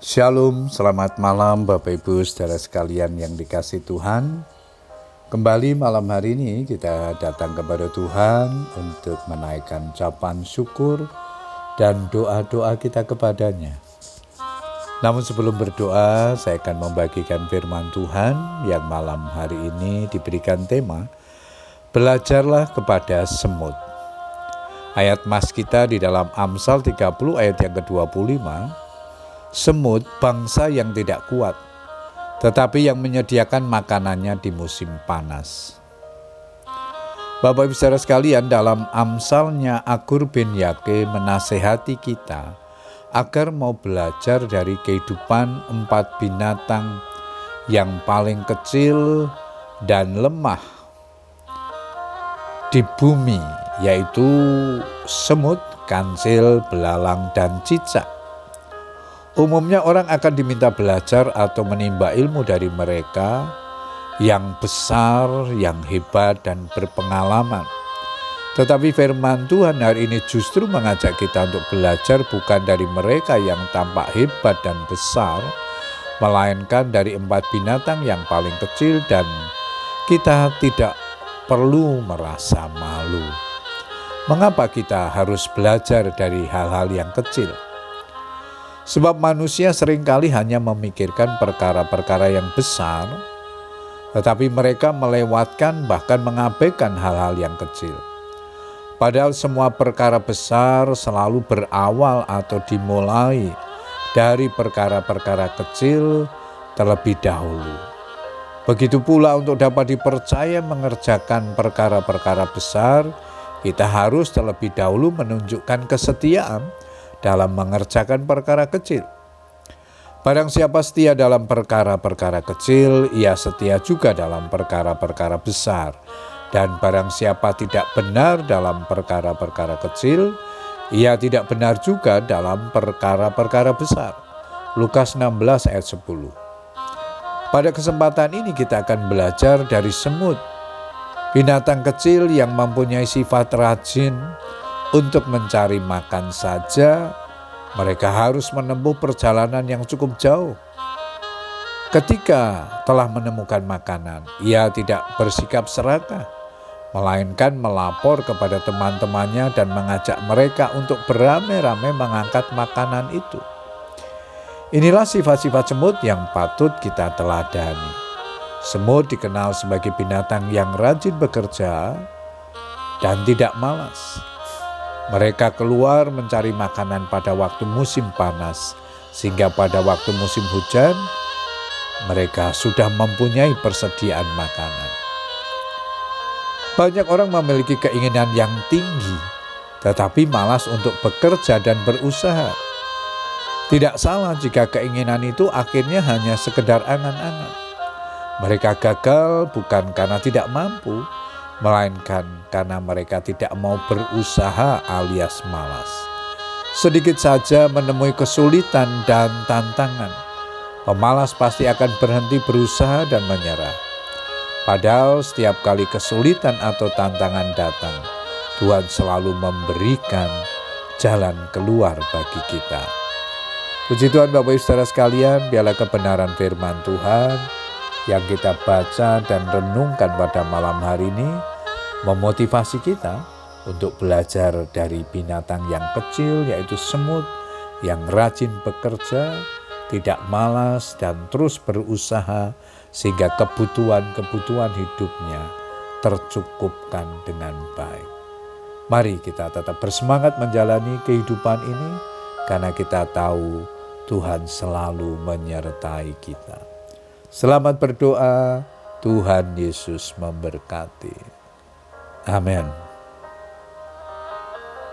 Shalom, selamat malam Bapak Ibu saudara sekalian yang dikasih Tuhan. Kembali malam hari ini kita datang kepada Tuhan untuk menaikkan ucapan syukur dan doa-doa kita kepadanya. Namun sebelum berdoa, saya akan membagikan firman Tuhan yang malam hari ini diberikan tema Belajarlah kepada semut. Ayat mas kita di dalam Amsal 30 ayat yang ke-25 semut bangsa yang tidak kuat, tetapi yang menyediakan makanannya di musim panas. Bapak Ibu saudara sekalian dalam amsalnya Agur bin Yake menasehati kita agar mau belajar dari kehidupan empat binatang yang paling kecil dan lemah di bumi yaitu semut, kancil, belalang, dan cicak. Umumnya orang akan diminta belajar atau menimba ilmu dari mereka yang besar, yang hebat, dan berpengalaman. Tetapi firman Tuhan hari ini justru mengajak kita untuk belajar bukan dari mereka yang tampak hebat dan besar, melainkan dari empat binatang yang paling kecil dan kita tidak perlu merasa malu. Mengapa kita harus belajar dari hal-hal yang kecil? Sebab manusia sering kali hanya memikirkan perkara-perkara yang besar, tetapi mereka melewatkan bahkan mengabaikan hal-hal yang kecil. Padahal semua perkara besar selalu berawal atau dimulai dari perkara-perkara kecil terlebih dahulu. Begitu pula untuk dapat dipercaya mengerjakan perkara-perkara besar, kita harus terlebih dahulu menunjukkan kesetiaan dalam mengerjakan perkara kecil. Barang siapa setia dalam perkara-perkara kecil, ia setia juga dalam perkara-perkara besar. Dan barang siapa tidak benar dalam perkara-perkara kecil, ia tidak benar juga dalam perkara-perkara besar. Lukas 16 ayat 10 Pada kesempatan ini kita akan belajar dari semut, binatang kecil yang mempunyai sifat rajin, untuk mencari makan saja, mereka harus menempuh perjalanan yang cukup jauh. Ketika telah menemukan makanan, ia tidak bersikap serakah, melainkan melapor kepada teman-temannya dan mengajak mereka untuk beramai-ramai mengangkat makanan itu. Inilah sifat-sifat semut yang patut kita teladani. Semut dikenal sebagai binatang yang rajin bekerja dan tidak malas. Mereka keluar mencari makanan pada waktu musim panas, sehingga pada waktu musim hujan mereka sudah mempunyai persediaan makanan. Banyak orang memiliki keinginan yang tinggi, tetapi malas untuk bekerja dan berusaha. Tidak salah jika keinginan itu akhirnya hanya sekedar angan-angan. Mereka gagal bukan karena tidak mampu, melainkan karena mereka tidak mau berusaha alias malas. Sedikit saja menemui kesulitan dan tantangan, pemalas pasti akan berhenti berusaha dan menyerah. Padahal setiap kali kesulitan atau tantangan datang, Tuhan selalu memberikan jalan keluar bagi kita. Puji Tuhan Bapak Ibu Saudara sekalian, biarlah kebenaran firman Tuhan yang kita baca dan renungkan pada malam hari ini memotivasi kita untuk belajar dari binatang yang kecil yaitu semut yang rajin bekerja, tidak malas dan terus berusaha sehingga kebutuhan-kebutuhan hidupnya tercukupkan dengan baik. Mari kita tetap bersemangat menjalani kehidupan ini karena kita tahu Tuhan selalu menyertai kita. Selamat berdoa, Tuhan Yesus memberkati. Amen.